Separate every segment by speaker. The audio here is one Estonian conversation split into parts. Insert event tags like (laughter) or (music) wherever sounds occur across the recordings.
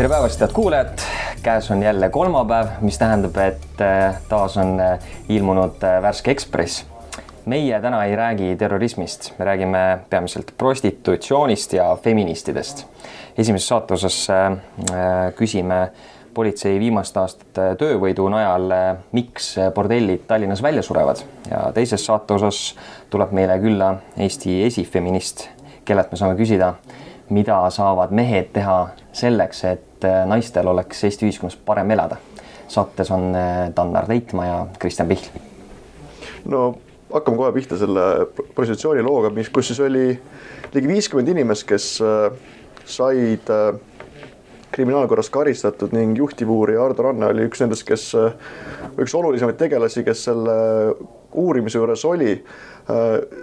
Speaker 1: tere päevast, head kuulajad, käes on jälle kolmapäev, mis tähendab, et äh, taas on äh, ilmunud äh, värske Ekspress. meie täna ei räägi terrorismist, me räägime peamiselt prostitutsioonist ja feministidest. esimeses saate osas küsime politsei viimaste aastate töövõidu najal, miks bordellid Tallinnas välja surevad ja teises saate osas tuleb meile külla Eesti esifeminist, kellelt me saame küsida, mida saavad mehed teha selleks, et naistel oleks Eesti ühiskonnas parem elada. saates on Tannar Teitmaa ja Kristjan Pihl.
Speaker 2: no hakkame kohe pihta selle prostitutsiooni looga, mis, kus siis oli ligi viiskümmend inimest, kes äh, said äh, kriminaalkorras karistatud ning juhtivuurija Ardo Ranne oli üks nendest, kes äh, üks olulisemaid tegelasi, kes selle uurimise juures oli.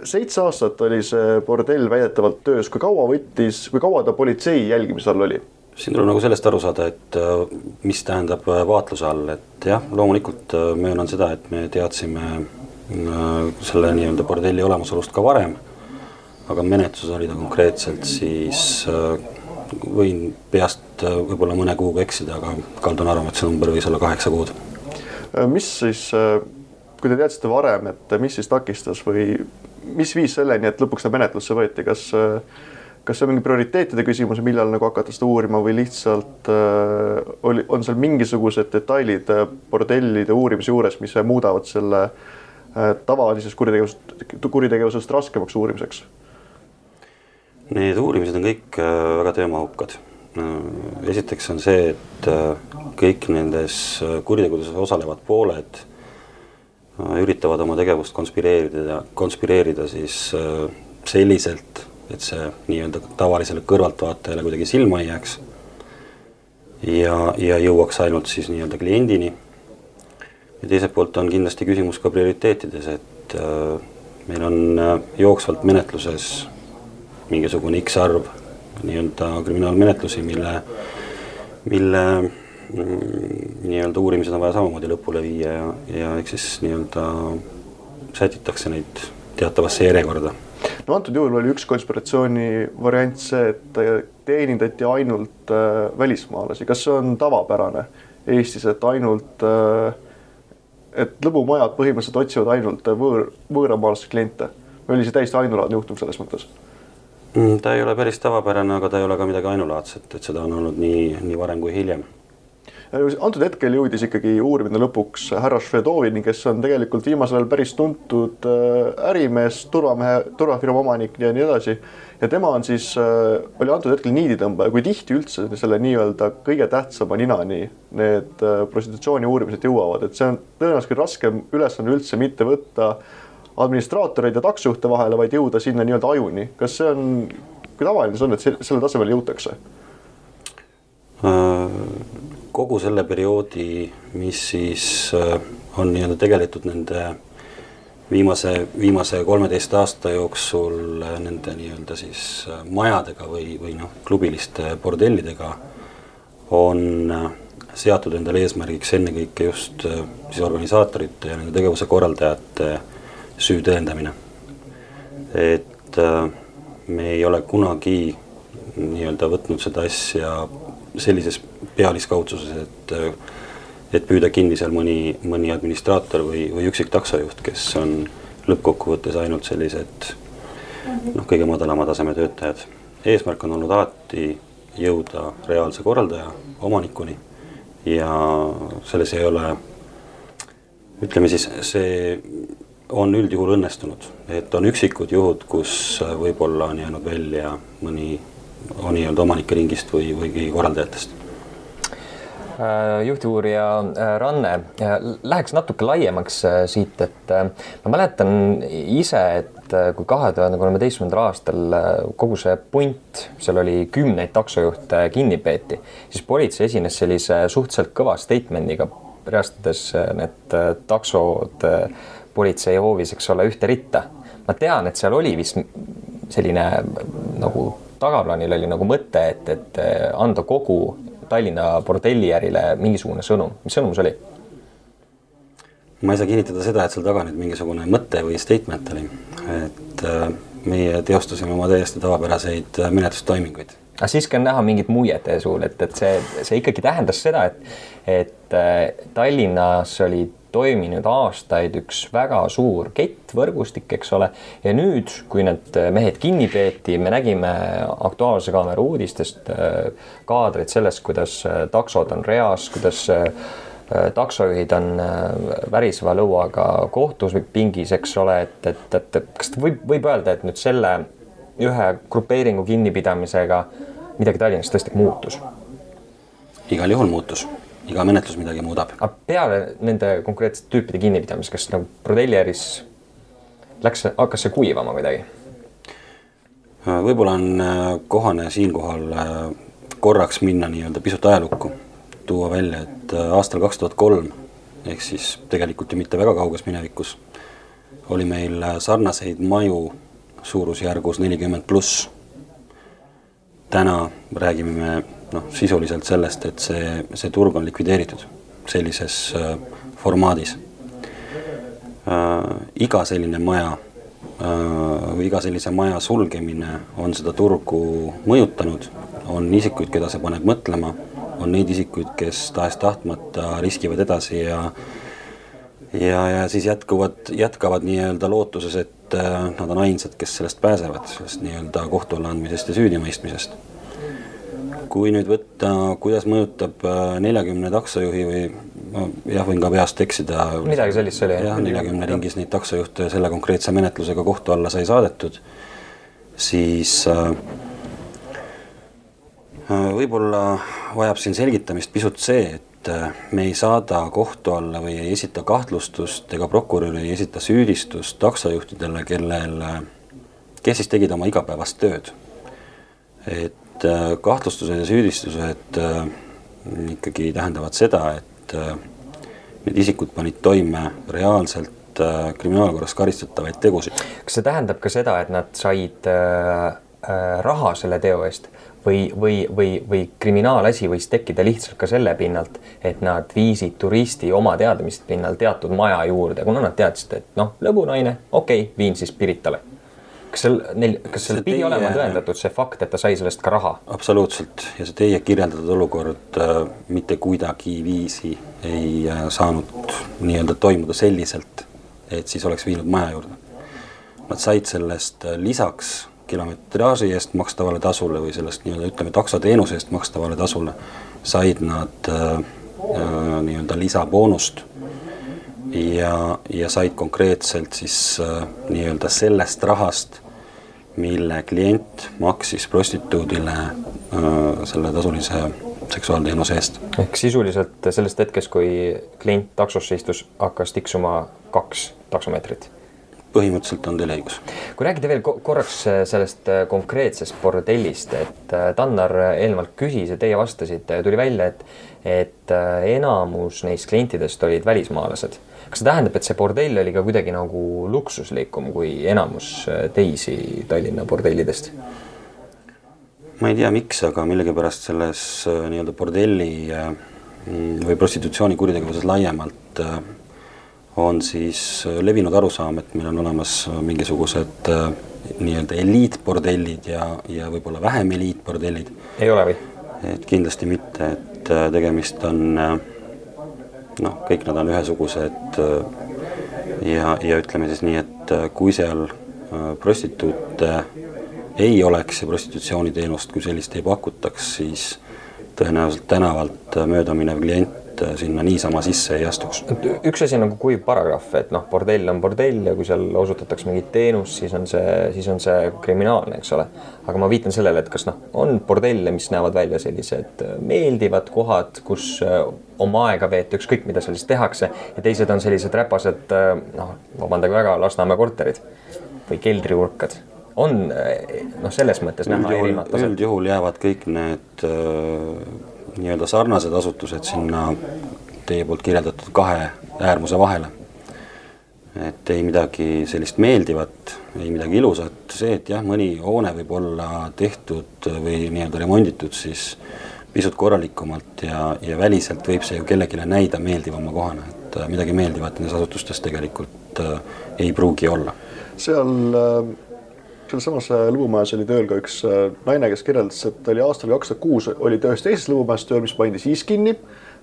Speaker 2: seitse aastat oli see bordell väidetavalt töös, kui kaua võttis, kui kaua ta politsei jälgimise all oli?
Speaker 3: Siin tuleb nagu sellest aru saada, et mis tähendab vaatluse all, et jah, loomulikult möönan seda, et me teadsime selle nii-öelda bordelli olemasolust ka varem. aga menetluses oli ta konkreetselt siis, võin peast võib-olla mõne kuuga eksida, aga kaldun arvama, et see number võis olla kaheksa kuud.
Speaker 2: mis siis, kui te teadsite varem, et mis siis takistas või mis viis selleni, et lõpuks ta menetlusse võeti, kas kas see on mingi prioriteetide küsimus, millal nagu hakata seda uurima või lihtsalt äh, oli, on seal mingisugused detailid bordellide uurimise juures, mis muudavad selle äh, Äh, tavalisest kuritegevusest, kuritegevusest raskemaks uurimiseks?
Speaker 3: Need uurimised on kõik äh, väga töömahukad. Äh, esiteks on see, et kõik nendes kuritegudes osalevad pooled üritavad oma tegevust konspireerida, konspireerida siis selliselt, et see nii-öelda tavalisele kõrvaltvaatajale kuidagi silma ei jääks. ja, ja jõuaks ainult siis nii-öelda kliendini ja teiselt poolt on kindlasti küsimus ka prioriteetides, et äh, meil on äh, jooksvalt menetluses mingisugune X arv nii-öelda kriminaalmenetlusi, mille, mille mm, nii-öelda uurimised on vaja samamoodi lõpule viia ja, ja eks siis nii-öelda sätitakse neid teatavasse järjekorda.
Speaker 2: No antud juhul oli üks konspiratsiooni variant see, et teenindati ainult äh, välismaalasi, kas see on tavapärane Eestis, et ainult äh, et lõbumajad põhimõtteliselt otsivad ainult võõr, võõramaalase kliente? Või oli see täiesti ainulaadne juhtum selles mõttes?
Speaker 3: Mm, ta ei ole päris tavapärane, aga ta ei ole ka midagi ainulaadset, et seda on olnud nii, nii varem kui hiljem
Speaker 2: antud hetkel jõudis ikkagi uurimine lõpuks härra Švedovini, kes on tegelikult viimasel ajal päris tuntud äh, ärimees, turvamehe, turvafirma omanik ja nii edasi ja tema on siis, äh, oli antud hetkel niiditõmbaja, kui tihti üldse selle nii-öelda kõige tähtsama ninani need äh, prostitutsiooni uurimised jõuavad, et see on tõenäoliselt kõige raskem ülesanne üldse mitte võtta administraatoreid ja taksojuhte vahele, vaid jõuda sinna nii-öelda ajuni. kas see on, kui tavaline see on, et selle tasemele jõutakse?
Speaker 3: Kogu selle perioodi, mis siis on nii-öelda tegeletud nende viimase, viimase kolmeteist aasta jooksul äh, nende nii-öelda siis äh, majadega või, või noh, klubiliste bordellidega on äh, seatud endale eesmärgiks ennekõike just siis organisaatorite ja nende tegevuse korraldajate süü tõendamine. et me ei ole kunagi nii-öelda võtnud seda asja sellises pealiskaudsuses, et et püüda kinni seal mõni, mõni administraator või, või üksik taksojuht, kes on lõppkokkuvõttes ainult sellised noh, kõige madalama taseme töötajad. eesmärk on olnud alati jõuda reaalse korraldaja, omanikuni ja selles ei ole, ütleme siis, see on üldjuhul õnnestunud, et on üksikud juhud, kus võib-olla on jäänud välja mõni nii-öelda omanike ringist või, või korraldajatest
Speaker 1: Äh, juhtivuurija äh, Ranne, äh, läheks natuke laiemaks siit, et ma mäletan ise, et kui kahe tuhande kolmeteistkümnendal aastal kogu see punt, seal oli kümneid taksojuhte kinni peeti, siis politsei esines sellise suhteliselt kõva statement'iga, reastades need taksod politsei hoovis, eks ole, ühte ritta. ma tean, et seal oli vist selline nagu tagaplaanil oli nagu mõte, et, et anda kogu Tallinna bordelliärile mingisugune sõnum, mis sõnum see oli?
Speaker 3: ma ei saa kinnitada seda, et seal taga nüüd mingisugune mõte või statement oli, et äh, meie teostasime oma täiesti tavapäraseid äh, menetlustoiminguid.
Speaker 1: aga siiski on näha mingit muiet teie suul, et, et see, see ikkagi tähendas seda, et, et äh, Tallinnas oli toiminud aastaid üks väga suur kettvõrgustik, eks ole. ja nüüd, kui need mehed kinni peeti, me nägime Aktuaalse Kaamera uudistest äh, kaadreid sellest, kuidas äh, taksod on reas, kuidas taksojuhid on väriseva lõuaga kohtus või pingis, eks ole, et, et, et kas võib, võib öelda, et nüüd selle ühe grupeeringu kinnipidamisega midagi Tallinnas tõesti muutus?
Speaker 3: igal juhul muutus, iga menetlus midagi muudab.
Speaker 1: aga peale nende konkreetsete tüüpide kinnipidamist, kas nagu bordelliäris läks, hakkas see kuivama kuidagi?
Speaker 3: võib-olla on äh, kohane siinkohal äh, korraks minna nii-öelda pisut ajalukku, tuua välja, et äh, aastal kaks tuhat kolm ehk siis tegelikult ju mitte väga kauges minevikus oli meil sarnaseid maju suurusjärgus nelikümmend pluss. täna räägime me noh, sisuliselt sellest, et see, see turg on likvideeritud sellises äh, formaadis äh,. iga selline maja äh, või iga sellise maja sulgemine on seda turgu mõjutanud, on isikuid, keda see paneb mõtlema, on neid isikuid, kes tahes-tahtmata riskivad edasi ja ja, ja siis jätkuvad, jätkavad nii-öelda lootuses, et äh, nad on ainsad, kes sellest pääsevad, sellest nii-öelda kohtu alla andmisest ja süüdimõistmisest. Kui nüüd võtta, kuidas mõjutab äh, neljakümne taksojuhi või jah, võin ka peast eksida.
Speaker 1: midagi sellist see oli.
Speaker 3: jah, neljakümne ringis neid taksojuhte selle konkreetse menetlusega kohtu alla sai saadetud, siis äh, võib-olla vajab siin selgitamist pisut see, et äh, me ei saada kohtu alla või ei esita kahtlustust ega prokurör ei esita süüdistust taksojuhtidele, kellel, äh, kes siis tegid oma igapäevast tööd. et äh, kahtlustused ja süüdistused ikkagi tähendavad seda, et need isikud panid toime reaalselt kriminaalkorras karistatavaid tegusid.
Speaker 1: kas see tähendab ka seda, et nad said raha selle teo eest või, või, või, või kriminaalasi võis tekkida lihtsalt ka selle pinnalt, et nad viisid turisti oma teadmiste pinnal teatud maja juurde, kuna nad teadsid, et noh, lõbunaine, okei okay,, viin siis Piritale. Kas seal neil, kas seal pidi teie... olema tõendatud see fakt, et ta sai sellest ka raha?
Speaker 3: absoluutselt ja see teie kirjeldatud olukord äh, mitte kuidagiviisi ei äh, saanud nii-öelda toimuda selliselt, et siis oleks viinud maja juurde. Nad said sellest äh, lisaks kilometraaži eest makstavale tasule või sellest nii-öelda ütleme, taksoteenuse eest makstavale tasule said nad äh, äh, nii-öelda lisaboonust ja, ja said konkreetselt siis äh, nii-öelda sellest rahast, mille klient maksis prostituudile äh, selle tasulise seksuaalteenuse eest.
Speaker 1: ehk sisuliselt sellest hetkest, kui klient taksosse istus, hakkas tiksuma kaks taksomeetrit
Speaker 3: põhimõtteliselt on teil õigus.
Speaker 1: kui rääkida veel korraks äh, sellest äh, konkreetsest bordellist, et Tannar eelnevalt küsis ja teie vastasite ja tuli välja, et, et enamus neist klientidest olid välismaalased. Kas see tähendab, et see bordell oli ka kuidagi nagu luksuslikum kui enamus teisi Tallinna bordellidest?
Speaker 3: ma ei tea, miks, aga millegipärast selles nii-öelda bordelli või prostitutsiooni kuritegevuses laiemalt on siis äh, levinud arusaam, et meil on olemas äh, mingisugused äh, nii-öelda eliitbordellid ja, ja võib-olla vähem eliitbordellid.
Speaker 1: ei ole või?
Speaker 3: et kindlasti mitte, et tegemist on noh, kõik nad on ühesugused ja, ja ütleme siis nii, et kui seal prostituute ei oleks ja prostitutsiooniteenust kui sellist ei pakutaks, siis tõenäoliselt tänavalt mööda minev klient et äh, sinna niisama sisse ei astuks.
Speaker 1: üks asi on nagu kuiv paragrahv, et noh, bordell on bordell ja kui seal osutatakse mingit teenust, siis on see, siis on see kriminaalne, eks ole. aga ma viitan sellele, et kas noh, on bordelle, mis näevad välja sellised äh, meeldivad kohad, kus äh, oma aega veeta, ükskõik mida seal siis tehakse ja teised on sellised räpased noh, vabandage väga, Lasnamäe korterid või keldriurkad on noh, selles mõttes näha erinevad
Speaker 3: taset. üldjuhul jäävad kõik need äh, nii-öelda sarnased asutused sinna teie poolt kirjeldatud kahe äärmuse vahele. et ei midagi sellist meeldivat, ei midagi ilusat, see, et jah, mõni hoone võib olla tehtud või nii-öelda remonditud siis pisut korralikumalt ja, ja väliselt võib see ju kellelegi näida meeldivama kohana, et midagi meeldivat nendes asutustes tegelikult äh, ei pruugi olla.
Speaker 2: seal äh selles samas äh, lõbumajas oli tööl ka üks äh, naine, kes kirjeldas, et ta oli aastal kaks tuhat kuus oli ühes teises lõbumajas tööl, mis pandi siis kinni.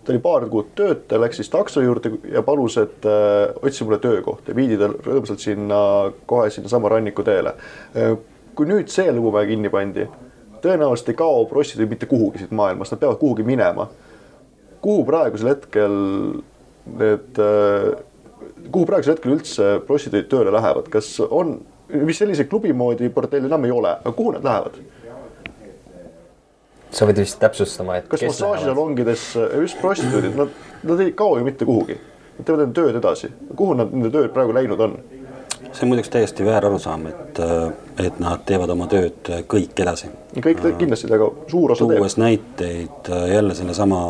Speaker 2: ta oli paar kuud tööta, läks siis takso juurde ja palus, et äh, otsi mulle töökohta ja viidi ta rõõmsalt sinna kohe sinnasama rannikuteele äh,. kui nüüd see lõbumaja kinni pandi, tõenäoliselt ei kao prostituudid mitte kuhugi siit maailmast, nad peavad kuhugi minema. kuhu praegusel hetkel need kuhu praegusel hetkel üldse prostituudid tööle lähevad, kas on mis selliseid klubi moodi bordelle enam ei ole, aga kuhu nad lähevad?
Speaker 1: sa võid vist täpsustama, et
Speaker 2: kas massaažisalongides just prostituudid, nad, nad ei kao ju mitte kuhugi. Nad teevad enda tööd edasi, kuhu nad nende tööd praegu läinud on?
Speaker 3: see on muideks täiesti väär arusaam, et, et nad teevad oma tööd kõik edasi.
Speaker 2: kõik kindlasti, aga suur osa
Speaker 3: teeb. tuues näiteid jälle sellesama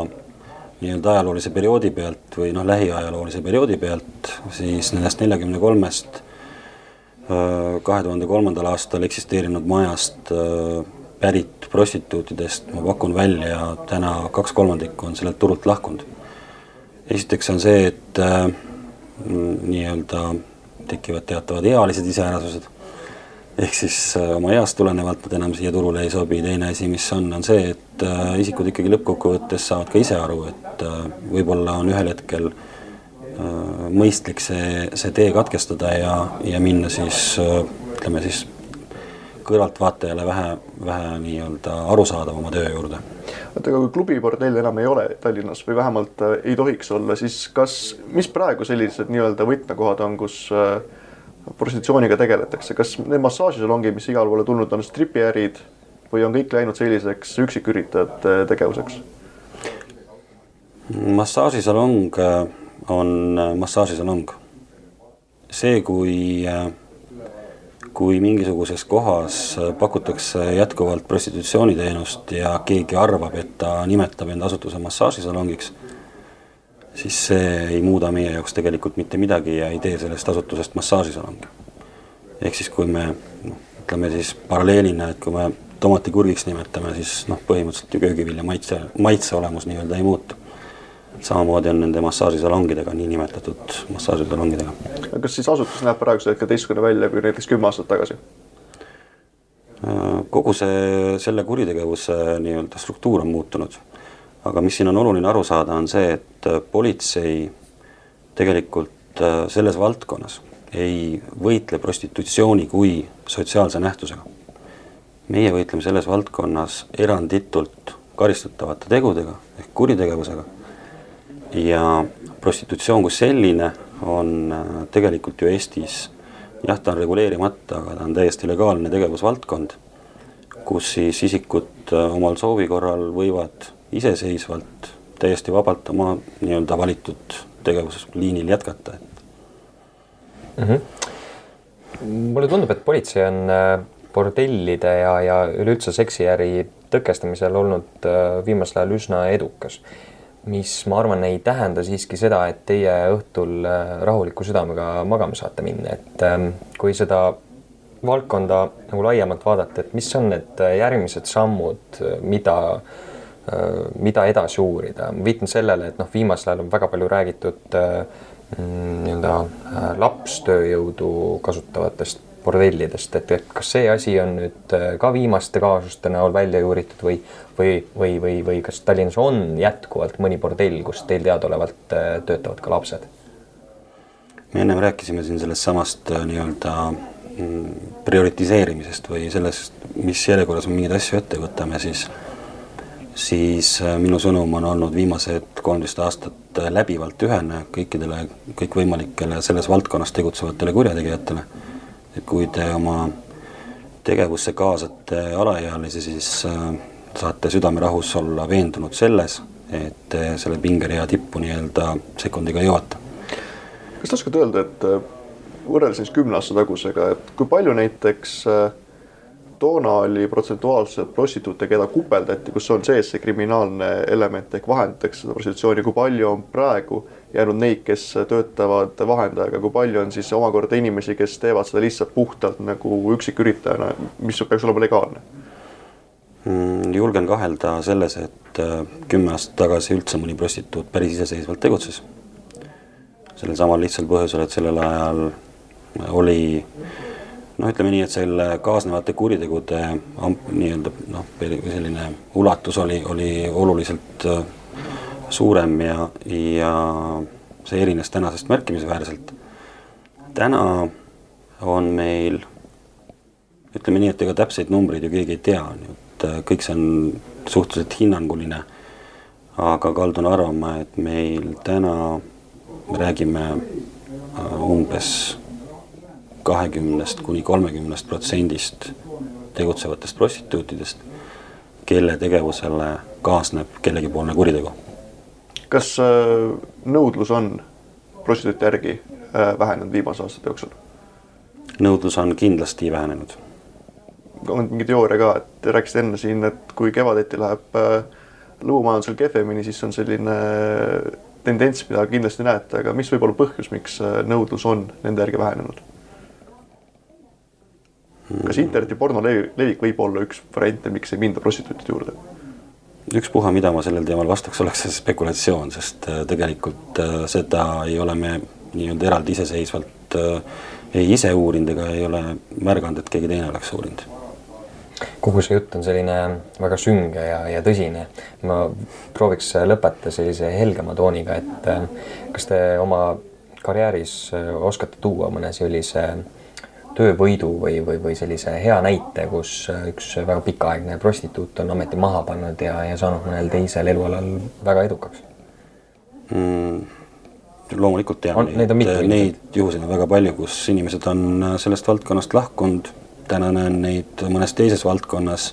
Speaker 3: nii-öelda ajaloolise perioodi pealt või noh, lähiajaloolise perioodi pealt, siis nendest neljakümne kolmest kahe tuhande kolmandal aastal eksisteerinud majast äh, pärit prostituutidest ma pakun välja täna kaks kolmandikku on sellelt turult lahkunud. esiteks on see, et äh, nii-öelda tekivad teatavad ealised iseärasused, ehk siis äh, oma east tulenevalt nad enam siia turule ei sobi, teine asi, mis on, on see, et isikud ikkagi lõppkokkuvõttes saavad ka ise aru, et võib-olla on ühel hetkel äh, Äh, mõistlik see, see tee katkestada ja, ja minna siis äh, ütleme siis kõrvaltvaatajale vähe, vähe nii-öelda arusaadavama töö juurde.
Speaker 2: oota, aga kui klubibordelle enam ei ole Tallinnas või vähemalt äh, ei tohiks olla, siis kas, mis praegu sellised nii-öelda võtmekohad on, kus prostitutsiooniga tegeletakse, kas need massaažisalongid, mis igale poole tulnud on, stripiärid või on kõik läinud selliseks üksiküritajate tegevuseks?
Speaker 3: massaažisalong on äh, massaažisalong. see, kui, äh, kui mingisuguses kohas äh, pakutakse jätkuvalt prostitutsiooniteenust ja keegi arvab, et ta nimetab enda asutuse massaažisalongiks, siis see ei muuda meie jaoks tegelikult mitte midagi ja ei tee sellest asutusest massaažisalongi. ehk siis, kui me noh, ütleme siis paralleelina, et kui me tomatikurgiks nimetame, siis noh, põhimõtteliselt ju köögivilja maitse, maitse olemus nii-öelda ei muutu samamoodi on nende massaažisalongidega, niinimetatud massaažisalongidega.
Speaker 2: kas siis asutus näeb praegusel hetkel teistsugune välja kui näiteks kümme aastat tagasi?
Speaker 3: kogu see, selle kuritegevuse nii-öelda struktuur on muutunud. aga mis siin on oluline aru saada, on see, et politsei tegelikult äh, selles valdkonnas ei võitle prostitutsiooni kui sotsiaalse nähtusega. meie võitleme selles valdkonnas eranditult karistatavate tegudega ehk kuritegevusega ja prostitutsioon kui selline on äh, tegelikult ju Eestis jah, ta on reguleerimata, aga ta on täiesti legaalne tegevusvaldkond, kus siis isikud äh, omal soovi korral võivad iseseisvalt täiesti vabalt oma nii-öelda valitud tegevusliinil jätkata, et
Speaker 1: mm. -hmm. mulle tundub, et politsei on äh, bordellide ja, ja üleüldse seksiäri tõkestamisel olnud viimasel ajal üsna edukas mis ma arvan, ei tähenda siiski seda, et teie õhtul äh, rahuliku südamega magama saate minna, et ähm, kui seda valdkonda nagu laiemalt vaadata, et mis on need äh, järgmised sammud, äh, mida, mida edasi uurida, ma viitan sellele, et noh, viimasel ajal on väga palju räägitud mm, nii-öelda lapstööjõudu kasutavatest bordellidest, et, et kas see asi on nüüd äh, ka viimaste kaasuste näol välja juuritud või, või, või, või, või kas Tallinnas on jätkuvalt mõni bordell, kus teil teadaolevalt äh, töötavad ka lapsed?
Speaker 3: me ennem rääkisime siin sellest samast äh, nii-öelda mm, prioritiseerimisest või sellest, mis järjekorras me mingeid asju ette võtame, siis siis minu sõnum on olnud viimased kolmteist aastat läbivalt ühene kõikidele kõikvõimalikele selles valdkonnas tegutsevatele kurjategijatele et kui te oma tegevusse kaasate alaealisi, siis äh, saate südamerahus olla veendunud selles, et selle pingerea tippu nii-öelda sekundiga jõuate.
Speaker 2: kas te oskate öelda, et äh, võrreldes siis kümne aasta tagusega, et kui palju näiteks äh, toona oli protsentuaalselt prostituute, keda kupeldati, kus on sees see kriminaalne element ehk vahendatakse seda prostitutsiooni, kui palju on praegu jäänud neid, kes töötavad vahendajaga, kui palju on siis omakorda inimesi, kes teevad seda lihtsalt puhtalt nagu üksiküritajana, mis peaks olema legaalne?
Speaker 3: Mm, julgen kahelda selles, et äh, kümme aastat tagasi üldse mõni prostituut päris iseseisvalt tegutses. sellel samal lihtsal põhjusel, et sellel ajal oli noh, ütleme nii, et selle kaasnevate kuritegude nii-öelda noh, selline ulatus oli, oli oluliselt äh, suurem ja, ja see erines tänasest märkimisväärselt. täna on meil ütleme nii, et ega täpseid numbreid ju keegi ei tea, nii et äh, kõik see on suhteliselt hinnanguline. aga kaldun arvama, et meil täna me räägime äh, umbes kahekümnest kuni kolmekümnest protsendist tegutsevatest prostituutidest, kelle tegevusele kaasneb kellegipoolne kuritegu.
Speaker 2: kas äh, nõudlus on prostituute järgi vähenenud viimase aastate jooksul?
Speaker 3: nõudlus on kindlasti vähenenud
Speaker 2: on mingi teooria ka, et te rääkisite enne siin, et kui kevadeti läheb äh, lõumajandusel kehvemini, siis on selline äh, tendents, mida kindlasti näete, aga mis võib olla põhjus, miks äh, nõudlus on nende järgi vähenenud? Kas interneti porno levik võib olla üks variante, miks ei minda prostituutide juurde?
Speaker 3: ükspuha, mida ma sellel teemal vastaks, oleks see spekulatsioon, sest tegelikult seda ei ole me nii-öelda eraldi iseseisvalt ei ise uurinud ega ei ole märganud, et keegi teine oleks uurinud
Speaker 1: kogu see jutt on selline väga sünge ja, ja tõsine. ma prooviks lõpetada sellise helgema tooniga, et äh, kas te oma karjääris äh, oskate tuua mõne sellise töövõidu või, või, või sellise hea näite, kus äh, üks väga pikaaegne prostituut on ameti maha pannud ja, ja saanud mõnel teisel elualal väga edukaks.
Speaker 3: Mm,? loomulikult tean neid, neid juhuseid on väga palju, kus inimesed on sellest valdkonnast lahkunud. Täna näen neid mõnes teises valdkonnas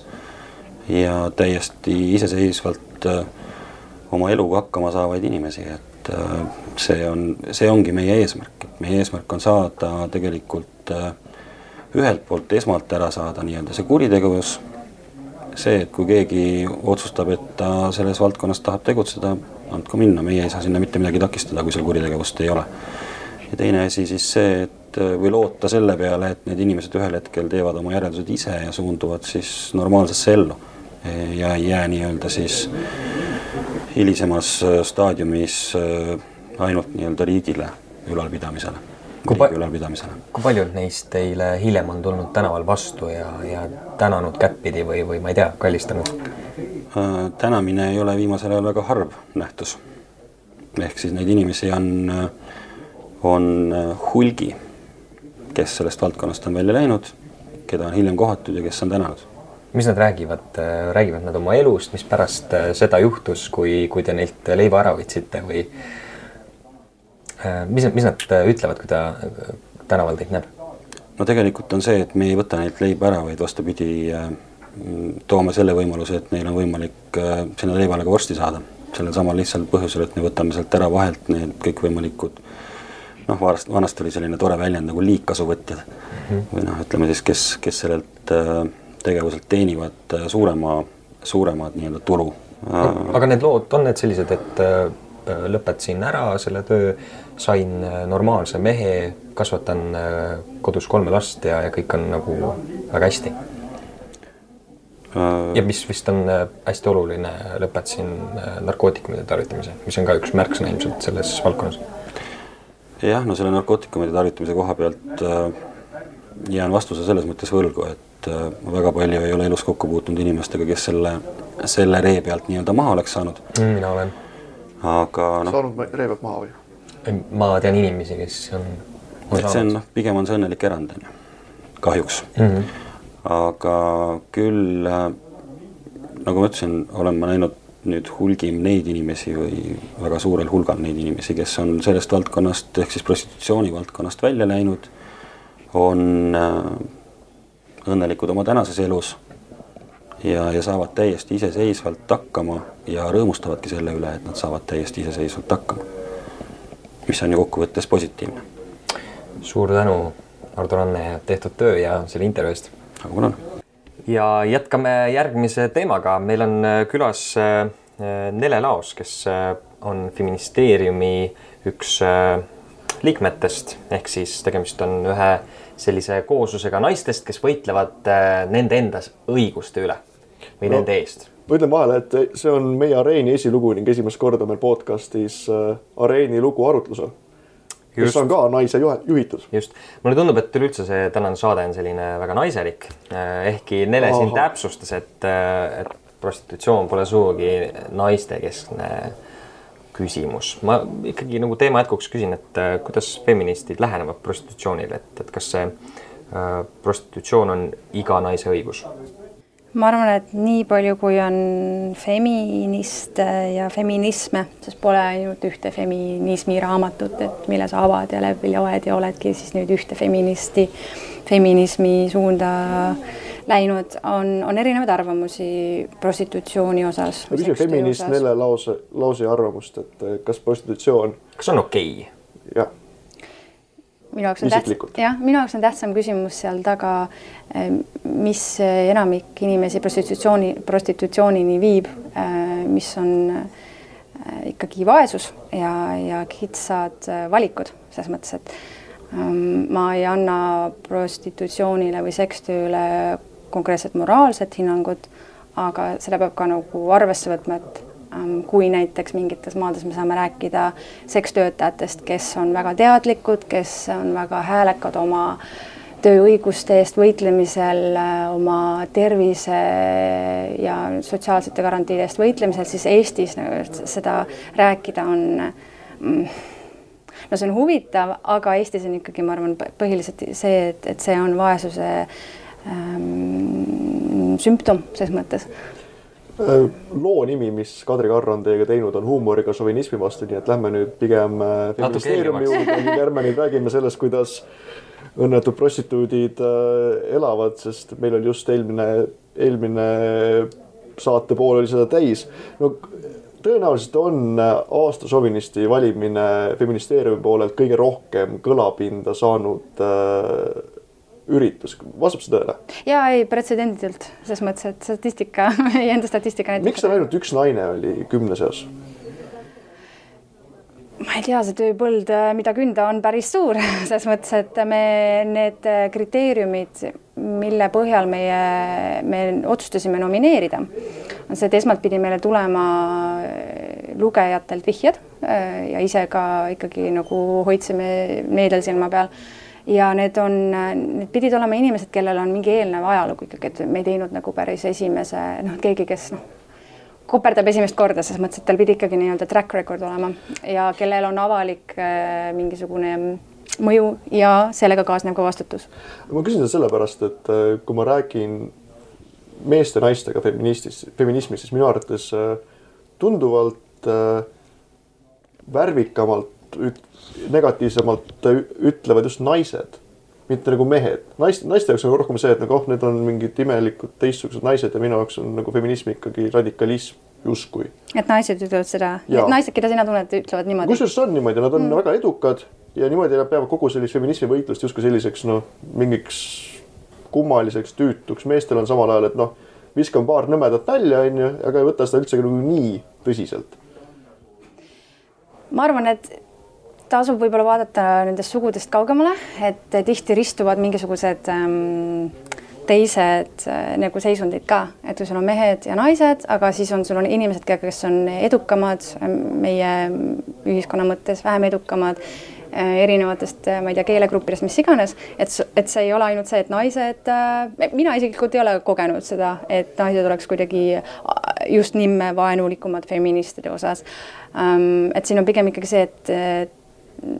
Speaker 3: ja täiesti iseseisvalt äh, oma eluga hakkama saavaid inimesi, et äh, see on, see ongi meie eesmärk, et meie eesmärk on saada tegelikult äh, ühelt poolt esmalt ära saada nii-öelda see kuritegevus, see, et kui keegi otsustab, et ta selles valdkonnas tahab tegutseda, andku minna, meie ei saa sinna mitte midagi takistada, kui seal kuritegevust ei ole. ja teine asi siis see, et või loota selle peale, et need inimesed ühel hetkel teevad oma järeldused ise ja suunduvad siis normaalsesse ellu ja ei jää nii-öelda siis hilisemas staadiumis äh, ainult nii-öelda riigile ülalpidamisele, riigi ülalpidamisele.
Speaker 1: kui paljud neist teile hiljem on tulnud tänaval vastu ja, ja tänanud kättpidi või, või ma ei tea, kallistanud?
Speaker 3: tänamine ei ole viimasel ajal väga harv nähtus. ehk siis neid inimesi on, on hulgi kes sellest valdkonnast on välja läinud, keda on hiljem kohatud ja kes on tänanud.
Speaker 1: mis nad räägivad, räägivad nad oma elust, mis pärast äh, seda juhtus, kui, kui te neilt leiva ära võtsite või äh, mis, mis nad äh, ütlevad, kui ta tänaval teid näeb?
Speaker 3: no tegelikult on see, et me ei võta neilt leiba ära, vaid vastupidi, toome selle võimaluse, et neil on võimalik sinna leivale ka vorsti saada. sellel samal lihtsal põhjusel, et me võtame sealt ära vahelt need kõikvõimalikud noh, vanast, vanasti oli selline tore väljend nagu liigkasuvõtjad mm -hmm. või noh, ütleme siis, kes, kes sellelt äh, tegevuselt teenivad äh, suurema, suuremat nii-öelda tulu.
Speaker 1: aga need lood, on need sellised, et äh, lõpetasin ära selle töö, sain normaalse mehe, kasvatan kodus kolme last ja, ja kõik on nagu väga hästi? ja mis vist on hästi oluline, lõpetasin narkootikumide tarvitamise, mis on ka üks märksõna ilmselt selles valdkonnas
Speaker 3: jah, no selle narkootikumide tarvitamise koha pealt äh, jään vastuse selles mõttes võlgu, et äh, väga palju ei ole elus kokku puutunud inimestega, kes selle, selle ree pealt nii-öelda maha oleks saanud
Speaker 1: mm,. mina olen.
Speaker 2: aga noh. saanud ree pealt maha või?
Speaker 1: Ma tean inimesi, kes on,
Speaker 3: et see on noh, pigem on see õnnelik erand on ju, kahjuks mm. -hmm. aga küll äh, nagu ma ütlesin, olen ma näinud nüüd hulgim neid inimesi või väga suurel hulgal neid inimesi, kes on sellest valdkonnast ehk siis prostitutsiooni valdkonnast välja läinud, on äh, õnnelikud oma tänases elus ja, ja saavad täiesti iseseisvalt hakkama ja rõõmustavadki selle üle, et nad saavad täiesti iseseisvalt hakkama. Mis on ju kokkuvõttes positiivne.
Speaker 1: suur tänu, Ardo Ranne, tehtud töö ja selle intervjuu eest.
Speaker 3: aga palun
Speaker 1: ja jätkame järgmise teemaga, meil on äh, külas äh, Nele Laos, kes äh, on feministeeriumi üks liikmetest, ehk siis tegemist on ühe sellise kooslusega naistest, kes võitlevad nende enda õiguste üle või no, nende eest.
Speaker 2: Ma ütlen vahele, et see on meie Areeni esilugu ning esimest korda meil podcastis Areeni lugu arutlusel.
Speaker 1: Just.
Speaker 2: on ka naise juhitud.
Speaker 1: just, mulle tundub, et üleüldse see tänane saade on selline väga naiselik, ehkki Nele siin
Speaker 2: Ahah.
Speaker 1: täpsustas, et, et prostitutsioon pole sugugi naistekeskne küsimus. ma ikkagi nagu teema jätkuks küsin, et äh, kuidas feministid lähenevad prostitutsioonile, et, et kas see äh, prostitutsioon on iga naise õigus?
Speaker 4: Ma arvan, et nii palju, kui on feministe ja feminisme, sest pole ainult ühte feminismi raamatut, et mille sa avad ja läbi loed ja oledki siis nüüd ühte feministi, feminismi suunda läinud, on, on erinevaid arvamusi prostitutsiooni osas.
Speaker 2: ma küsin feminist Nele lause, lause arvamust, et eh, kas prostitutsioon,
Speaker 1: kas on okei okay??
Speaker 2: jah,
Speaker 4: minu jaoks on tähtsam, jah, minu jaoks on tähtsam küsimus seal taga, mis enamik inimesi prostitutsiooni, prostitutsioonini viib, mis on äh, ikkagi vaesus ja, ja kitsad valikud selles mõttes, et ähm, ma ei anna prostitutsioonile või sekstööle konkreetset moraalset hinnangut, aga selle peab ka nagu arvesse võtma, et kui näiteks mingites maades me saame rääkida sekstöötajatest, kes on väga teadlikud, kes on väga häälekad oma tööõiguste eest võitlemisel, oma tervise ja sotsiaalsete garantiide eest võitlemisel, siis Eestis nagu seda rääkida on mm, no see on huvitav, aga Eestis on ikkagi, ma arvan, põhiliselt see, et, et see on vaesuse ähm, sümptom ses mõttes.
Speaker 2: Äh, loo nimi, mis Kadri Karr on teiega teinud, on huumoriga šovinismi vastu, nii et lähme nüüd pigem äh, feministeeriumi juurde ning ärme nüüd räägime sellest, kuidas õnnetud prostituudid äh, elavad, sest meil oli just eelmine, eelmine saate pool oli seda täis. no tõenäoliselt on äh, aasta šovinisti valimine feministeeriumi poolelt kõige rohkem kõlapinda saanud äh, üritus, vastab see tõele?
Speaker 4: ja ei pretsedenditult ses mõttes, et statistika, (laughs) meie enda statistika näitab
Speaker 2: miks seal ainult üks naine oli kümne seas?
Speaker 4: ma ei tea, see tööpõld, mida künda, on päris suur (laughs) selles mõttes, et me need kriteeriumid, mille põhjal meie, me otsustasime nomineerida, on see, et esmalt pidi meile tulema lugejatelt vihjed ja ise ka ikkagi nagu hoidsime meedial silma peal ja need on, need pidid olema inimesed, kellel on mingi eelnev ajalugu ikkagi, et me ei teinud nagu päris esimese noh, keegi, kes noh, koperdab esimest korda, selles mõttes, et tal pidi ikkagi nii-öelda track record olema ja kellel on avalik äh, mingisugune mõju ja sellega kaasneb ka vastutus.
Speaker 2: ma küsin seda sellepärast, et äh, kui ma räägin meeste-naistega feministist, feminismist, siis minu arvates äh, tunduvalt värvikamalt, negatiivsemalt ütlevad just naised, mitte nagu mehed. naist, naiste jaoks on rohkem see, et nagu oh, need on mingid imelikud teistsugused naised ja minu jaoks on nagu feminism ikkagi radikalism justkui.
Speaker 4: et naised ütlevad seda, need naised, keda sina tunned, ütlevad niimoodi.
Speaker 2: kusjuures on niimoodi, nad on mm. väga edukad ja niimoodi nad peavad kogu sellist feminismi võitlust justkui selliseks noh, mingiks kummaliseks tüütuks, meestel on samal ajal, et noh, viskan paar nõmedat nalja, onju, aga ei võta seda üldse nagu nii tõsiselt.
Speaker 4: ma arvan, et tasub võib-olla vaadata nendest sugudest kaugemale, et tihti ristuvad mingisugused ähm, teised äh, nagu seisundid ka, et kui sul on mehed ja naised, aga siis on sul on inimesed, kes on edukamad ähm, meie ühiskonna mõttes, vähem edukamad äh, erinevatest, ma ei tea, keelegruppidest, mis iganes, et, et see ei ole ainult see, et naised, mina isiklikult ei ole kogenud seda, et naised oleks kuidagi just nimme vaenulikumad feministide osas. et siin on pigem ikkagi see, et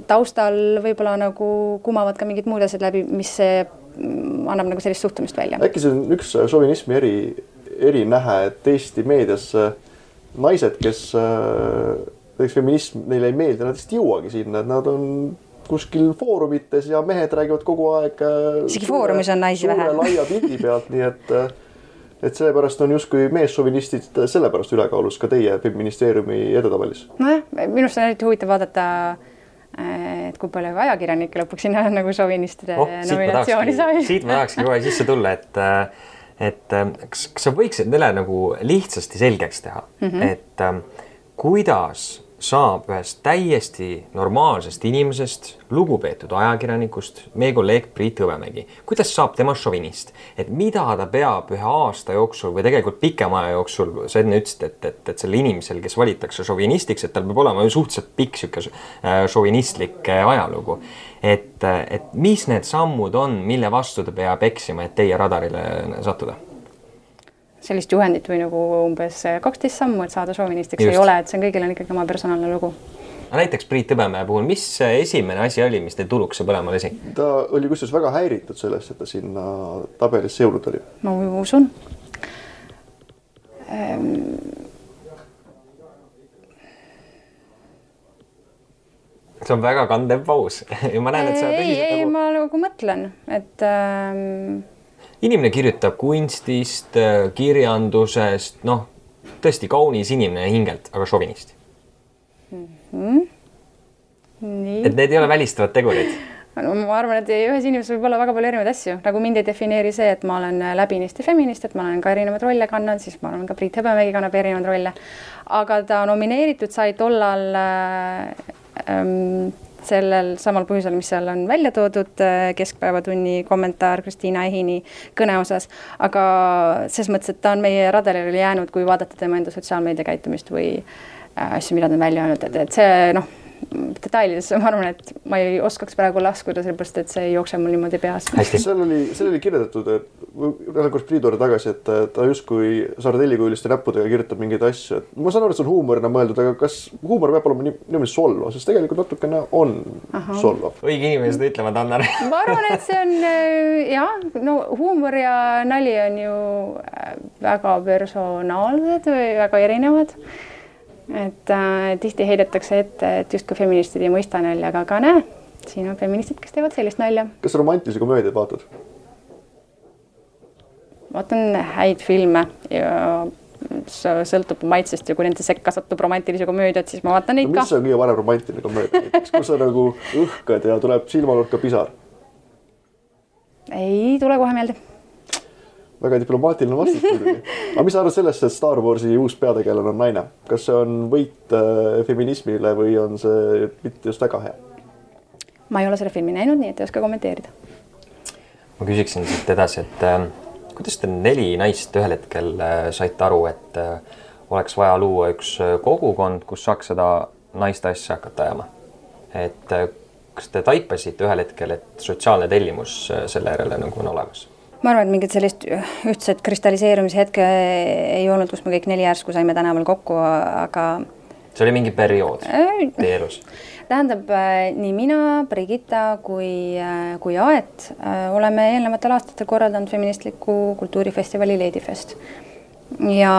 Speaker 4: taustal võib-olla nagu kumavad ka mingid muud asjad läbi, mis mm, annab nagu sellist suhtumist välja.
Speaker 2: äkki see on üks šovinismi eri, erinähe, et Eesti meedias äh, naised, kes äh, näiteks feminism neile ei meeldi, nad lihtsalt ei jõuagi sinna, et nad on kuskil foorumites ja mehed räägivad kogu aeg.
Speaker 4: Isegi foorumis on naisi vähe.
Speaker 2: laia pildi pealt, nii et, et seepärast on justkui meesšovinistid sellepärast ülekaalus ka teie feministeeriumi edetabelis.
Speaker 4: nojah, minu arust on eriti huvitav vaadata, et kui palju ajakirjanikke lõpuks sinna nagu šovinistide
Speaker 1: oh,
Speaker 4: nominatsiooni sai
Speaker 1: siit ma tahakski kohe sisse tulla, et et äh, kas, kas sa võiksid neile nagu lihtsasti selgeks teha mm, -hmm. et äh, kuidas saab ühest täiesti normaalsest inimesest, lugupeetud ajakirjanikust, meie kolleeg Priit Hõbemägi. kuidas saab temast šovinist, et mida ta peab ühe aasta jooksul või tegelikult pikema aja jooksul, sa enne ütlesid, et, et, et sel inimesel, kes valitakse šovinistiks, et tal peab olema ju suhteliselt pikk sihuke äh, šovinistlik äh, ajalugu. et, et mis need sammud on, mille vastu ta peab eksima, et teie radarile sattuda?
Speaker 4: Sellist juhendit või nagu umbes kaksteist sammu, et saada šovinistiks ei ole, et see on kõigil on ikkagi oma personaalne lugu
Speaker 1: näiteks Priit Hõbemäe puhul, mis esimene asi oli, mis teil tuluks põlema lasi?
Speaker 2: ta oli kusjuures väga häiritud sellest, et ta sinna tabelisse jõudnud oli.
Speaker 4: ma usun ehm....
Speaker 1: see on väga kandev paus (laughs) ja ma näen, et sa
Speaker 4: ei, ei nagu..., ma nagu mõtlen, et ähm
Speaker 1: inimene kirjutab kunstist, äh, kirjandusest, noh, tõesti kaunis inimene hingelt, aga šovinist
Speaker 4: mm. -hmm. Nii.
Speaker 1: et need ei ole välistavad tegurid
Speaker 4: no ma arvan, et ühes inimeses võib olla väga palju erinevaid asju, nagu mind ei defineeri see, et ma olen läbinisti feminist, et ma olen ka erinevaid rolle kandnud, siis ma arvan, ka Priit Hõbemägi kannab erinevaid rolle. aga ta nomineeritud sai tollal äh, ähm, sellel samal põhjusel, mis seal on välja toodud, äh, Keskpäevatunni kommentaar Kristiina Ehini kõne osas, aga ses mõttes, et ta on meie radarile jäänud, kui vaadata tema enda sotsiaalmeedia käitumist või äh, asju, mida ta on välja öelnud, et, et see noh detailidesse ma arvan, et ma ei oskaks praegu laskuda, sellepärast et see ei jookse mul niimoodi peas.
Speaker 2: seal oli, seal oli kirjeldatud, et korraks Priidu juurde tagasi, et ta justkui sardellikuuliste näppudega kirjutab mingeid asju, et ma saan aru, et see on huumorina mõeldud, aga kas huumor peab olema nii, niimoodi solvav, sest tegelikult natukene on solvav.
Speaker 1: õige inimene seda ütlema, Tannar
Speaker 4: ma arvan, et see on äh, jah, no huumor ja nali on ju äh, väga personaalsed või väga erinevad et äh, tihti heidetakse ette, et justkui feministid ei mõista nalja, aga, aga näe, siin on feministid, kes teevad sellist nalja.
Speaker 2: kas romantilisi komöödiaid vaatad?
Speaker 4: vaatan häid filme ja sõltub maitsest ja kui nende sekka satub romantilisi komöödiat, siis ma vaatan neid
Speaker 2: no,
Speaker 4: ka.
Speaker 2: mis on kõige parem romantiline komöödia näiteks, kus sa nagu õhkad ja tuleb silmanurka pisar?
Speaker 4: ei tule kohe meelde
Speaker 2: väga diplomaatiline vastus muidugi. (laughs) aga mis sa arvad sellest, et Star Warsi uus peategelane on naine, kas see on võit äh, feminismile või on see mitte just väga hea?
Speaker 4: ma ei ole seda filmi näinud, nii et ei oska kommenteerida.
Speaker 1: ma küsiksin siit edasi, et äh, kuidas te neli naist ühel hetkel äh, saite aru, et äh, oleks vaja luua üks äh, kogukond, kus saaks seda naiste asja hakata ajama? et äh, kas te taipasite ühel hetkel, et sotsiaalne tellimus äh, selle järele nagu on olemas?
Speaker 4: Ma arvan, et mingit sellist ühtset kristalliseerumise hetke ei olnud, kus me kõik neli järsku saime tänaval kokku, aga.
Speaker 1: see oli mingi periood äh, teie elus?
Speaker 4: tähendab, äh, nii mina, Brigitta kui, äh, kui Aet oleme eelnevatel aastatel korraldanud feministliku kultuurifestivali Ladyfest. ja,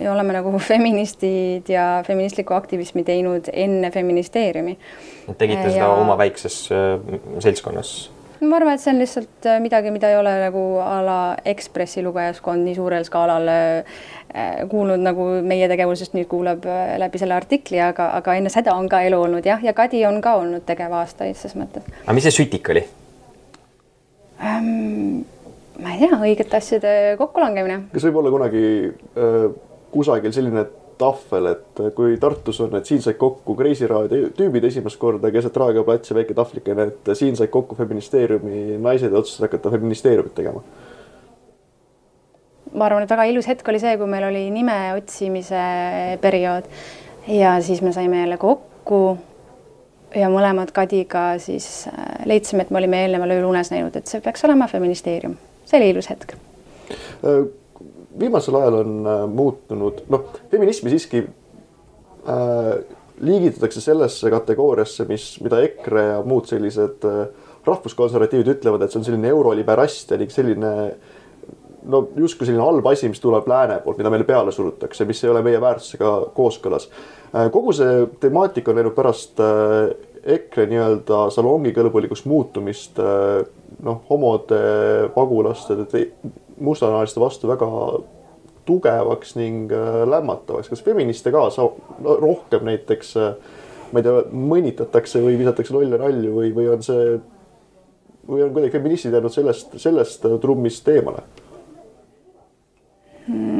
Speaker 4: ja oleme nagu (laughs) feministid ja feministlikku aktivismi teinud enne feministeeriumi.
Speaker 1: tegite seda ja... oma väikses seltskonnas?
Speaker 4: Ma arvan, et see on lihtsalt äh, midagi, mida ei ole nagu a la Ekspressi lugejaskond nii suurel skaalal äh, kuulnud nagu meie tegevusest nüüd kuuleb äh, läbi selle artikli, aga, aga enne seda on ka elu olnud jah, ja Kadi on ka olnud tegev aastaid ses mõttes.
Speaker 1: aga mis see sütik oli
Speaker 4: ähm,? ma ei tea, õigete asjade kokkulangemine.
Speaker 2: kas võib olla kunagi äh, kusagil selline tahvel, et kui Tartus on, et siin said kokku Kreisi raadio tüübid esimest korda keset Raekoja platsi väike tahvlikene, et siin said kokku feministeeriumi naised ja otsustasid hakata feministeeriumit tegema.
Speaker 4: ma arvan, et väga ilus hetk oli see, kui meil oli nime otsimise periood ja siis me saime jälle kokku ja mõlemad Kadiga siis äh, leidsime, et me olime eelneval ööl unes näinud, et see peaks olema feministeerium. see oli ilus hetk
Speaker 2: äh, viimasel ajal on äh, muutunud, noh, feminismi siiski äh, liigitatakse sellesse kategooriasse, mis, mida EKRE ja muud sellised äh, rahvuskonservatiivid ütlevad, et see on selline euroliberast ja ning selline no justkui selline halb asi, mis tuleb lääne poolt, mida meile peale surutakse, mis ei ole meie väärtusega kooskõlas. Äh, kogu see temaatika on läinud pärast EKRE nii-öelda salongikõlbulikuks muutumist noh, homode, pagulaste, mustanahaliste vastu väga tugevaks ning äh, lämmatavaks. kas feministe ka saab no, rohkem näiteks, äh, ma ei tea, mõnitatakse või visatakse lolle nalju või, või on see või on kuidagi feministid jäänud sellest, sellest trummist eemale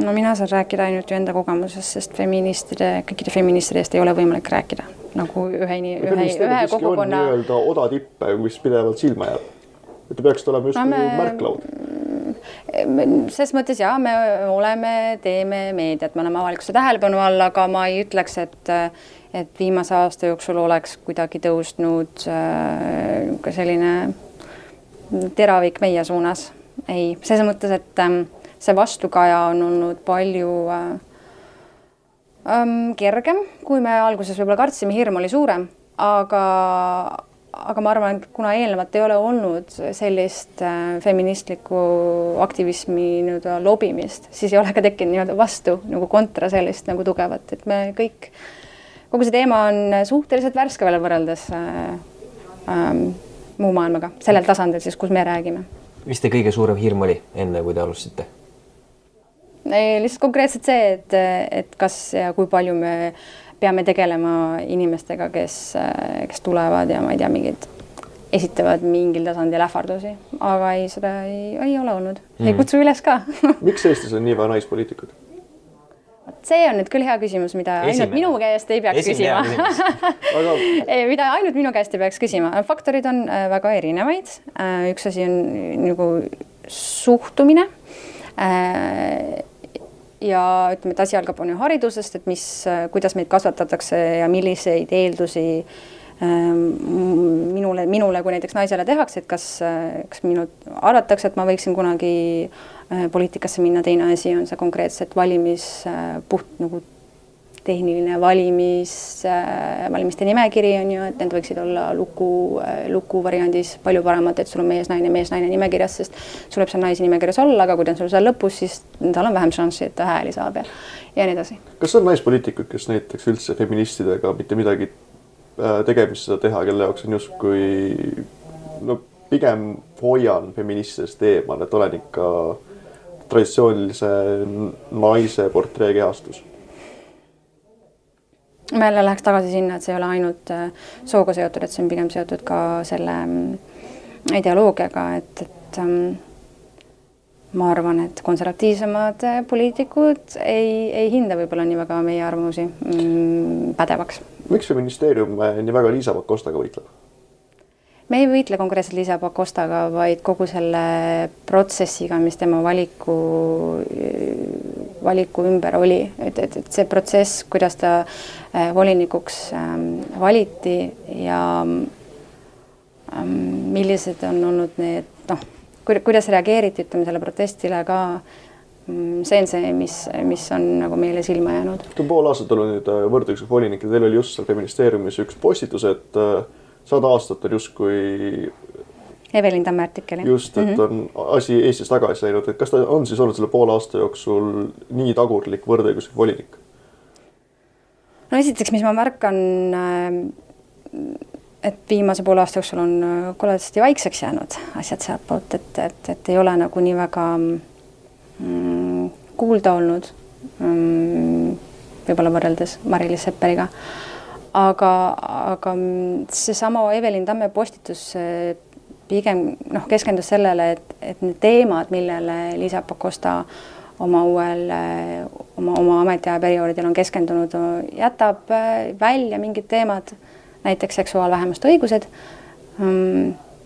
Speaker 4: no mina saan rääkida ainult ju enda kogemusest, sest feministide, kõikide feministide eest ei ole võimalik rääkida nagu ühe, ühe, ühe kogukonna.
Speaker 2: nii-öelda oda tipp, mis pidevalt silma jääb. et te peaksite olema justkui no, me... märklaud
Speaker 4: ses mõttes jaa, me oleme, teeme meediat, me oleme avalikkuse tähelepanu all, aga ma ei ütleks, et et viimase aasta jooksul oleks kuidagi tõusnud äh, ka selline teravik meie suunas. ei, selles mõttes, et äh, see vastukaja on olnud palju äh, ähm, kergem, kui me alguses võib-olla kartsime, hirm oli suurem, aga, aga ma arvan, et kuna eelnevalt ei ole olnud sellist äh, feministlikku aktivismi nii-öelda lobimist, siis ei ole ka tekkinud nii-öelda vastu nagu kontra sellist nagu tugevat, et me kõik, kogu see teema on suhteliselt värske veel võrreldes äh, äh, muu maailmaga, sellel tasandil siis, kus me räägime.
Speaker 1: mis teie kõige suurem hirm oli enne, kui te alustasite?
Speaker 4: lihtsalt konkreetselt see, et, et kas ja kui palju me peame tegelema inimestega, kes, kes tulevad ja ma ei tea, mingid esitavad mingil tasandil ähvardusi, aga ei, seda ei, ei ole olnud mm., ei kutsu üles ka (laughs)
Speaker 2: miks Eestis on nii vähe naispoliitikuid?
Speaker 4: see on nüüd küll hea küsimus, mida Esimene. ainult minu käest ei peaks Esimene küsima (laughs) aga... mida ainult minu käest ei peaks küsima, faktorid on äh, väga erinevaid. Äh, üks asi on nagu suhtumine äh, ja ütleme, et asi algab on ju haridusest, et mis, kuidas meid kasvatatakse ja milliseid eeldusi ähm, minule, minule kui näiteks naisele tehakse, et kas, kas minult arvatakse, et ma võiksin kunagi äh, poliitikasse minna, teine asi on see konkreetselt valimis äh, puht nagu tehniline valimis, äh, valimiste nimekiri on ju, et need võiksid olla luku, äh, luku variandis palju paremad, et sul on mees-naine, mees-naine nimekirjas, sest sul võib seal naisi nimekirjas olla, aga kui ta on sul seal lõpus, siis tal on vähem šanssi, et ta hääli saab ja, ja nii edasi.
Speaker 2: kas on naispoliitikuid, kes näiteks üldse feministidega mitte midagi äh, tegemist seda teha, kelle jaoks on justkui no pigem hoian feministidest eemal, et olen ikka traditsioonilise naise portree kehastus
Speaker 4: ma jälle läheks tagasi sinna, et see ei ole ainult äh, sooga seotud, et see on pigem seotud ka selle mm, ideoloogiaga, et, et ähm, ma arvan, et konservatiivsemad äh, poliitikud ei, ei hinda võib-olla nii väga meie arvamusi mm, pädevaks.
Speaker 2: miks see ministeerium äh, nii väga Liisa Pakostaga võitleb?
Speaker 4: Me ei võitle konkreetselt Liisa Pakostaga, vaid kogu selle protsessiga, mis tema valiku valiku ümber oli, et, et, et see protsess, kuidas ta äh, volinikuks ähm, valiti ja ähm, millised on olnud need noh, kuidas reageeriti, ütleme selle protestile ka mm, see on see, mis, mis on nagu meile silma jäänud.
Speaker 2: Pool aastat olnud nüüd äh, võrdõiguslik volinik ja teil oli just seal feministeeriumis üks postitus, et äh, sada aastat on justkui
Speaker 4: Evelin Tamme artikkel.
Speaker 2: just, et mm -hmm. on asi Eestis tagasi läinud, et kas ta on siis olnud selle poole aasta jooksul nii tagurlik võrdõiguslik volinik?
Speaker 4: no esiteks, mis ma märkan, et viimase poole aasta jooksul on koledasti vaikseks jäänud asjad sealtpoolt, et, et, et ei ole nagu nii väga mm, kuulda olnud mm,. võib-olla võrreldes Mari-Liis Sepperiga aga, aga seesama Evelin Tamme postitus pigem noh, keskendus sellele, et, et need teemad, millele Liisa Pakosta oma uuel, oma, oma ametiaja perioodidel on keskendunud, jätab välja mingid teemad, näiteks seksuaalvähemuste õigused,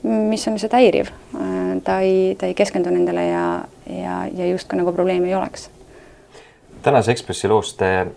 Speaker 4: mis on lihtsalt häiriv. Ta ei, ta ei keskendu nendele ja, ja, ja justkui nagu probleemi ei oleks.
Speaker 1: tänase Ekspressi loos te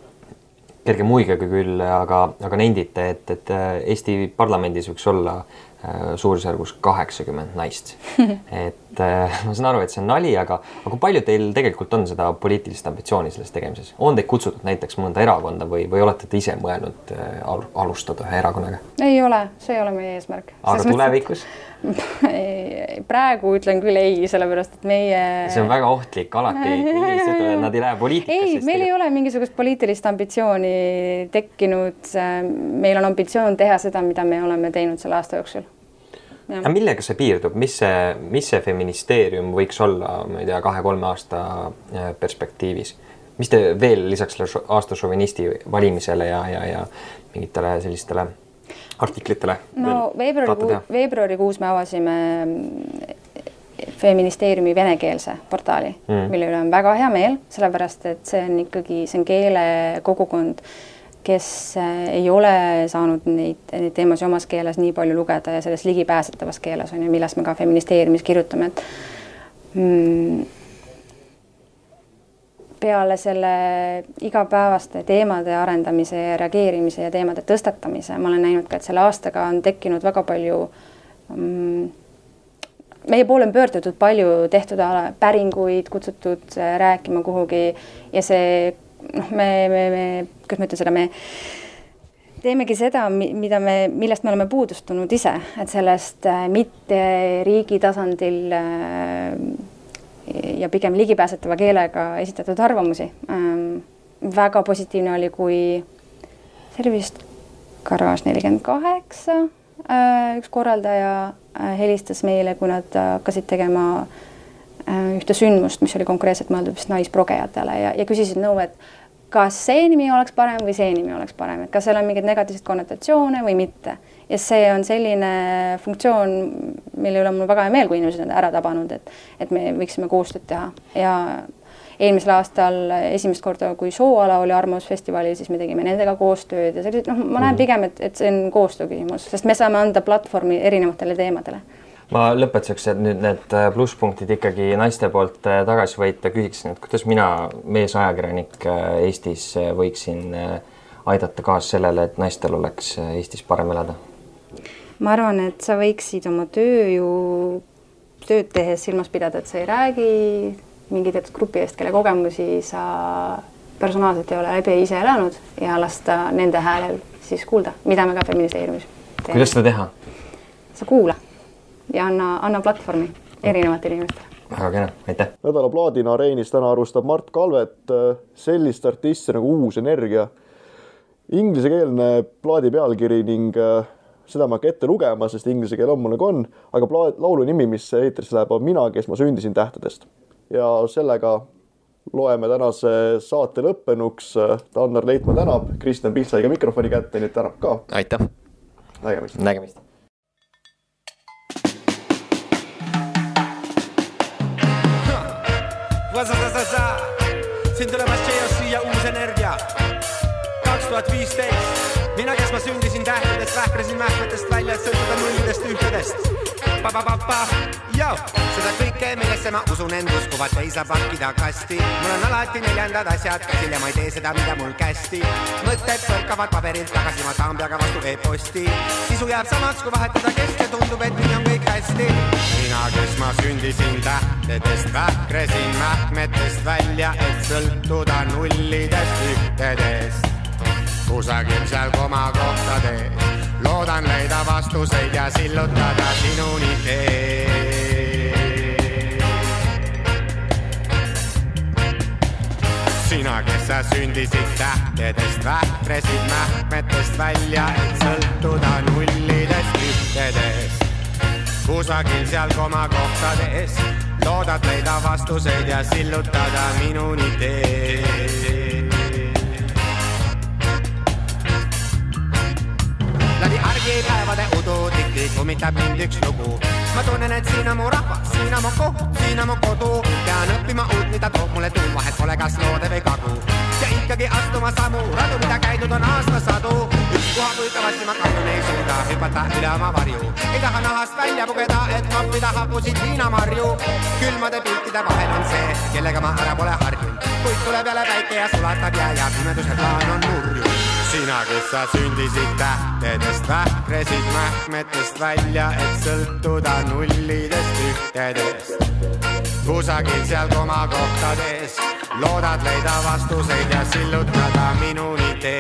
Speaker 1: kerge muigega küll, aga, aga nendite, et, et äh, Eesti parlamendis võiks olla Äh, suurusjärgus kaheksakümmend naist. (laughs) et äh, ma saan aru, et see on nali, aga, aga kui palju teil tegelikult on seda poliitilist ambitsiooni selles tegemises? on teid kutsutud näiteks mõnda erakonda või, või olete te ise mõelnud äh, alustada ühe erakonnaga?
Speaker 4: ei ole, see ei ole meie eesmärk.
Speaker 1: aga tulevikus? (laughs)
Speaker 4: praegu ütlen küll ei, sellepärast et meie.
Speaker 1: see on väga ohtlik, alati inimesed, nad ei lähe poliitikasse.
Speaker 4: ei, meil ei ole mingisugust poliitilist ambitsiooni tekkinud. meil on ambitsioon teha seda, mida me oleme teinud selle aasta jooksul
Speaker 1: aga millega see piirdub, mis see, mis see feministeerium võiks olla, ma ei tea, kahe-kolme aasta äh, perspektiivis? mis te veel lisaks aasta šovinisti valimisele ja, ja, ja mingitele sellistele artiklitele?
Speaker 4: no veebruarikuu, veebruarikuus me avasime mm, feministeeriumi venekeelse portaali mm., mille üle on väga hea meel, sellepärast et see on ikkagi, see on keelekogukond, kes äh, ei ole saanud neid, neid teemasid omas keeles nii palju lugeda ja selles ligipääsetavas keeles on ju, millest me ka feministeeriumis kirjutame, et mm, peale selle igapäevaste teemade arendamise ja reageerimise ja teemade tõstatamise ma olen näinud ka, et selle aastaga on tekkinud väga palju mm, meie poole on pöördutud palju, tehtud päringuid, kutsutud äh, rääkima kuhugi ja see noh, me, me, me, kuidas ma ütlen seda, me teemegi seda, mida me, millest me oleme puudustunud ise, et sellest äh, mitte riigi tasandil äh, ja pigem ligipääsetava keelega esitatud arvamusi. Ähm, väga positiivne oli, kui see oli vist Garage nelikümmend kaheksa, äh, üks korraldaja helistas meile, kui nad hakkasid tegema äh, ühte sündmust, mis oli konkreetselt mõeldud vist naisprogejatele ja, ja küsisid nõu, et kas see nimi oleks parem või see nimi oleks parem, et kas seal on mingeid negatiivseid konnotatsioone või mitte. ja see on selline funktsioon, mille üle on mul väga hea meel, kui inimesed on ära tabanud, et, et me võiksime koostööd teha ja eelmisel aastal esimest korda, kui Sooala oli Arvamusfestivalil, siis me tegime nendega koostööd ja sellised, noh, ma näen mhm. pigem, et, et see on koostöö küsimus, sest me saame anda platvormi erinevatele teemadele
Speaker 5: ma lõpetuseks, et nüüd need äh, plusspunktid ikkagi naiste poolt äh, tagasi võita, küsiksin, et kuidas mina, meesajakirjanik äh, Eestis võiksin aidata kaasa sellele, et naistel oleks Eestis parem elada?
Speaker 4: ma arvan, et sa võiksid oma töö ju, tööd tehes silmas pidada, et sa ei räägi mingi teatud grupi eest, kelle kogemusi sa personaalselt ei ole läbi ise elanud ja lasta nende häälel siis kuulda, mida me ka feministeeriumis
Speaker 5: teeme. kuidas seda teha?
Speaker 4: sa kuula ja anna, anna platvormi erinevatele inimestele.
Speaker 5: väga kena, aitäh.
Speaker 2: nädala plaadina areenis täna arvustab Mart Kalvet äh, sellist artisti nagu Uus Energia. Inglisekeelne plaadi pealkiri ning äh, seda ma ei hakka ette lugema, sest inglise keel on mul nagu on, aga plaat, laulu nimi, mis eetrisse läheb, on Mina, kes ma sündisin tähtedest. ja sellega loeme tänase saate lõppenuks. Tannar Leitmaa tänab, Kristjan Piht sai ka mikrofoni kätte, nii et tänab ka.
Speaker 5: aitäh.
Speaker 2: nägemist.
Speaker 5: nägemist. Vasa-sa-sa-sa, siin tulemas JOC ja uus energia. kaks tuhat viisteist, mina, kes ma sündisin tähtedest, vähkrasin mähkmetest välja, et sõltuda nullidest ühtedest joo. seda kõike, millesse ma usun end uskuvat, ei saa pakkida kasti. mul on alati neljandad asjad käsil ja ma ei tee seda, mida mul kästi. mõtted põrkavad paberilt tagasi, ma saan peaga vastu e-posti. sisu jääb samaks, kui vahetada kest ja tundub, et nii on kõik hästi. mina, kes ma sündisin tähtedest, vähkresin mähkmetest välja, et sõltuda nullidest ühtedest. kusagil seal komakohtades loodan leida vastuseid ja sillutada sinuni tee. sina, kes sa sündisid tähtedest, vähkresid mähkmetest välja, et sõltuda nullidest ühtedest. kusagil seal komakohtades loodad leida vastuseid ja sillutada minuni tee läbi argipäevade udu tihti kummitab mind üks lugu. ma tunnen, et siin on mu rahvas, siin on mu koht, siin on mu kodu. pean õppima uut, mida toob mulle tuum, vahet pole, kas loode või kagu. ja ikkagi astuma samu radu, mida käidud on aastasadu. ükspuha kui kõvasti ma kandun, ei suuda hüpata üle oma varju. ei taha nahast välja pugeda, et noppida hapusid viinamarju. külmade piltide vahel on see, kellega ma ära pole harjunud. kuid tuleb jälle päike ja sulatab jää ja pimeduse plaan on nurju sina, kes sa sündisid tähtedest, vähkresid mähkmetest välja, et sõltuda nullidest ühtedest. kusagil seal komakohtades loodad leida vastuseid ja sillutada minuni teed.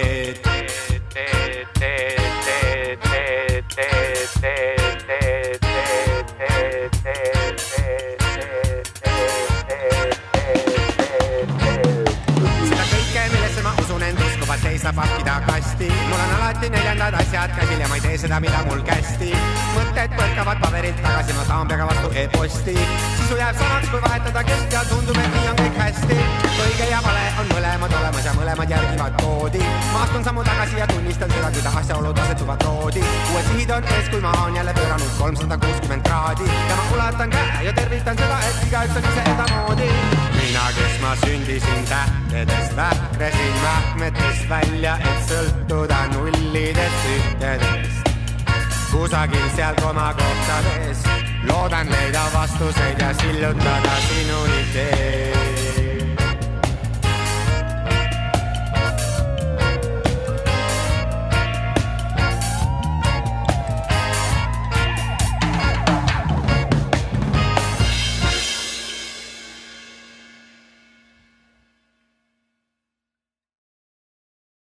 Speaker 5: tee seda, mida mul kästi. mõtted põrkavad paberilt tagasi, ma saan peaga vastu e-posti. sisu jääb samaks, kui vahetada kest ja tundub, et nii on kõik hästi. õige ja vale on mõlemad olemas ja mõlemad järgivad koodi. ma astun sammu tagasi ja tunnistan seda, kuidas asjaolud asetuvad loodi. uued sihid on ees, kui maa on jälle pööranud kolmsada kuuskümmend kraadi ja ma ulatan käe ja tervitan seda, et igaüks on ise edamoodi mina, kes ma sündisin tähtedest, vähklesin mähkmetest välja, et sõltuda nullidest ühtedest kusagil seal komakohtades. loodan leida vastuseid ja sillutada sinuni tee.